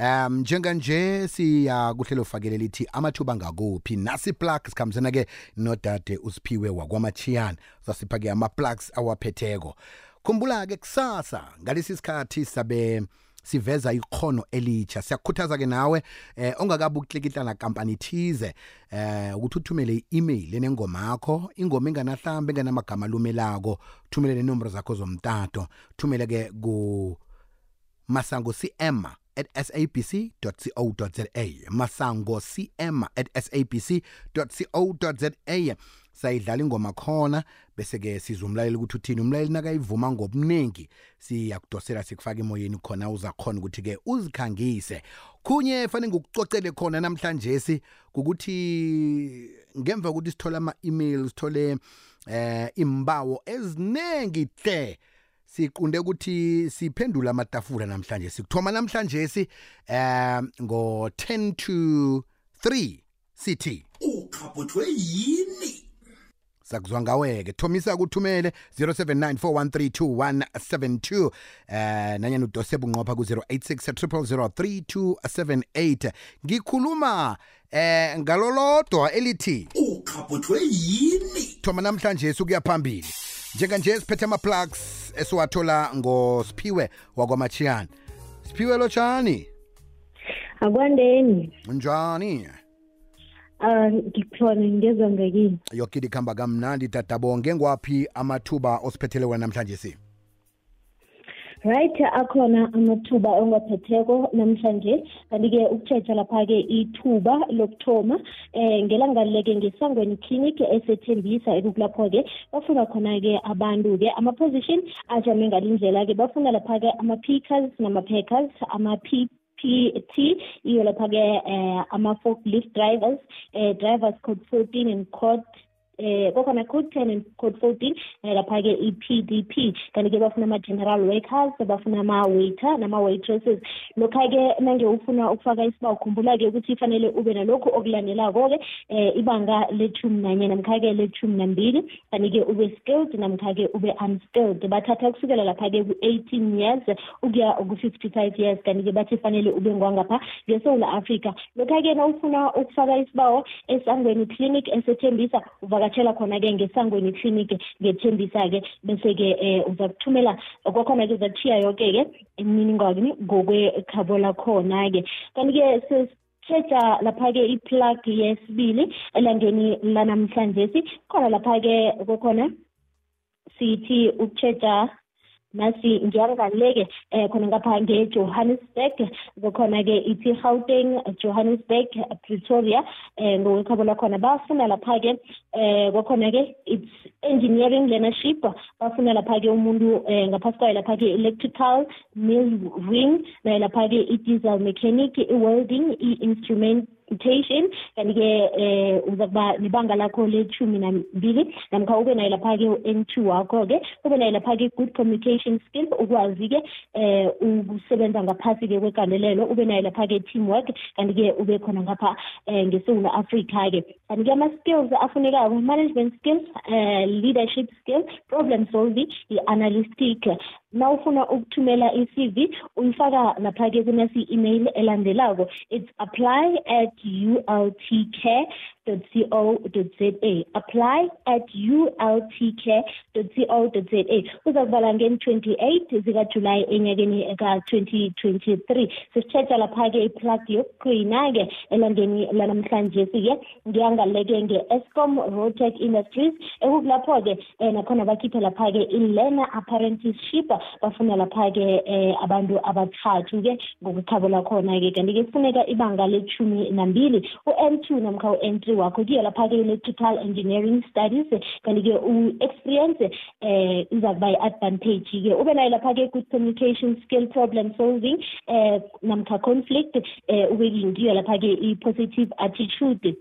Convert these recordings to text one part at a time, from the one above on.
um njenganje siya kuhlelo fakele lithi amathuba ngakuphi nasi plug sikhambisana ke nodade usiphiwe wakwamachiyana sasipha ke ama-plugs awaphetheko. Khumbula ke kusasa ngalesi sikhathi sabe siveza ikhono elitsha siyakukhuthaza ke nawe eh ongakabi ukuklikitla na kampani thize eh ukuthi uthumele i-email enengoma yakho ingoma enganahlambe enganamagama alumelako thumele nenombolo zakho zomtato thumele ke ku masango cm at sabc.co.za masango cm at sabc.co.za sayidlala ingoma khona bese ke sizwa umlaleli ukuthi uthini. Umlaleli nakayivuma ngobuningi siyakudosela sikufaka emoyeni khona uzakhona ukuthi ke uzikhangise. Khunye fanele ngikucocele khona namhlanje si ukuthi ngemva kokuthi sithole ama-email sithole eh imbawo eziningi hle siqunde ukuthi siphendula amatafula namhlanje. Sikuthoma namhlanje si eh ngo 10 to 3 sithi ukhaputhwe yini? Sakuzwa ngaweke. Thomisa kuthumele 0794132172 eh nanyana udose bunqopha ku-086 ngikhuluma eh ngalolodwa elithi ukhaputhwe yini? Thoma namhlanje sukuya phambili. Njenganje siphethe ama-plugs esiwathola ngosiphiwe wakwamachiyana siphiwe lotshani akwandeni. Njani? Um ngikhona ngezwa yokile kuhamba kamnandi dadabonge ngwaphi amathuba osiphethele wena namhlanje si right akhona amathuba ongaphetheko namhlanje. Kanti-ke ukutshetsha lapha-ke ithuba lokuthoma eh ngelanga-leke ngesangweni clinic esethembisa ekukulapho-ke bafuna khona-ke abantu-ke ama-position ajame ngalindlela-ke bafuna lapha-ke ama-pickers nama-packers ama-p PT iyo lapha-ke eh ama-forklift drivers eh drivers code 14 and code eh kokhona code 10 and code 14 eh lapha-ke i-pdp kanti-ke bafuna ama-general workers bafuna ama-waiter nama-waitresses. Lokha-ke nange ufuna ukufaka isibawu khumbula-ke ukuthi fanele ube nalokhu okulandelako-ke eh ibanga lethumi nanye namkha-ke lethumi nambili. Kanti-ke ube skilled namkha-ke ube unskilled. Bathatha kusukela lapha-ke ku-eighteen years ukuya ku-fifty-five years. Kanti-ke bathi fanele ube ngwangapha ngesewula africa lokha-ke nawufuna ukufaka isibawo esangweni clinic esethembisa uvakatshela khona-ke ngesangweni clinic ngethembisa-ke. Bese-ke um uza kuthumela kwakhona-ke uzakuthiya yoke-ke imininingwane ngokwekhabo lakhona-ke. Kanti-ke tshetsha lapha-ke i-plug yesibili elangeni lanamhlanje si khona lapha-ke kokhona sithi ukutshetsha nasi ngiyangaleke um khona ngapha ngeJohannesburg. Kukhona-ke ithi Gauteng Johannesburg Pretoria eh ngokwekhabo lakhona bafuna lapha-ke um kwakhona-ke it's engineering learnership. Bafuna lapha-ke umuntu um ngaphasi kwayo lapha-ke electrical mill ring naye lapha-ke i-diesel mechanic i-welding i-instrument instrumentation kanti-ke eh uzakuba nebanga lakho lethumi nambili namkha ube nayo lapha-ke u-n two wakho-ke. Ube nayo lapha-ke good communication skills ukwazi-ke um ukusebenza ngaphasi-ke kwegandelelo ube nayo lapha-ke teamwork kanti-ke ube khona ngapha um ngesewula afrika-ke. Kanti-ke ama-skills afunekako management skills um leadership skills problem solving i-analytic nawufuna ukuthumela i-cv uyifaka lapha-ke kunasi-email elandelako. It's apply at u l t care co.za apply at ultcare.co.za uzakubala ngeni-28 zikajulayi enyakeni ka-2023 sisitshetsha lapha-ke iplug yokuqina-ke elangeni lanamhlanje-ke ngiyangaleke nge-escom rotec industries. Ekukulapho-ke um nakhona bakhiphe lapha-ke i-learner apprenticeship. Bafuna lapha-ke um abantu abathathu-ke ngokukhabo lakhona-ke kanti-ke kufuneka ibanga lethumi nambili u-n two namkha u-n three wakho. Kuyo lapha-ke electrical engineering studies kanti-ke u-experience um iza kuba i-advantage-ke ube nayo lapha-ke good communication skill problem solving um namkha conflict eh ube ngiyo lapha-ke i-positive attitude.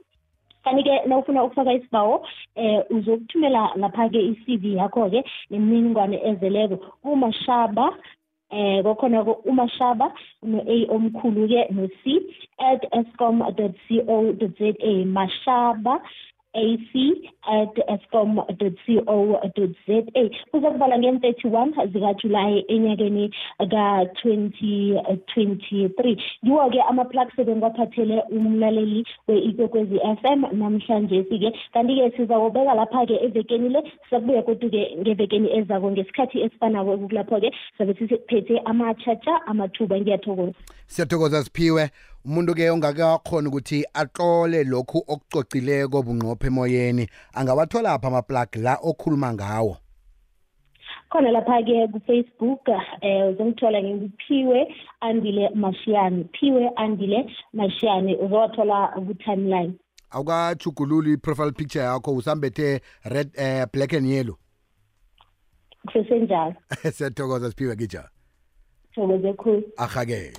Kanti-ke nawufuna ukufaka isibawo eh uzokuthumela lapha-ke i-cv yakho-ke nemininingwane ezeleko. Kumashaba eh kokhona umashaba no-a omkhulu-ke no-c at escom co za mashaba. Ac at escom.co.za kuzokubalwa nge-31 zikajulayi enyakeni ka-2023 yiwo-ke ama-plugs ebengiwaphathele umlaleli we-ikwekwezi FM namhlanje-ke kanti-ke sizawubeka lapha-ke evekeni le. Sabuya kodwa-ke ngevekeni ezako ngesikhathi esifanako kulapho-ke sabe siphethe amatshatsha amathuba. Ngiyathokoza. Siyathokoza siphiwe. Umuntu ke ongakakhona ukuthi atlole lokhu okucocileko bunqophe emoyeni angawathola apha amaplug la okhuluma ngawo? Khona lapha-ke kufacebook um uzongithola ngikuphiwe andile mashiyane phiwe andile mashiyane uzowathola ku-timeline. Awukajugululi i-profile picture yakho usambethe red uh, black and yellow? Kusesenjalo siyathokoza siphiwe kija thokoze khulu. Ahake.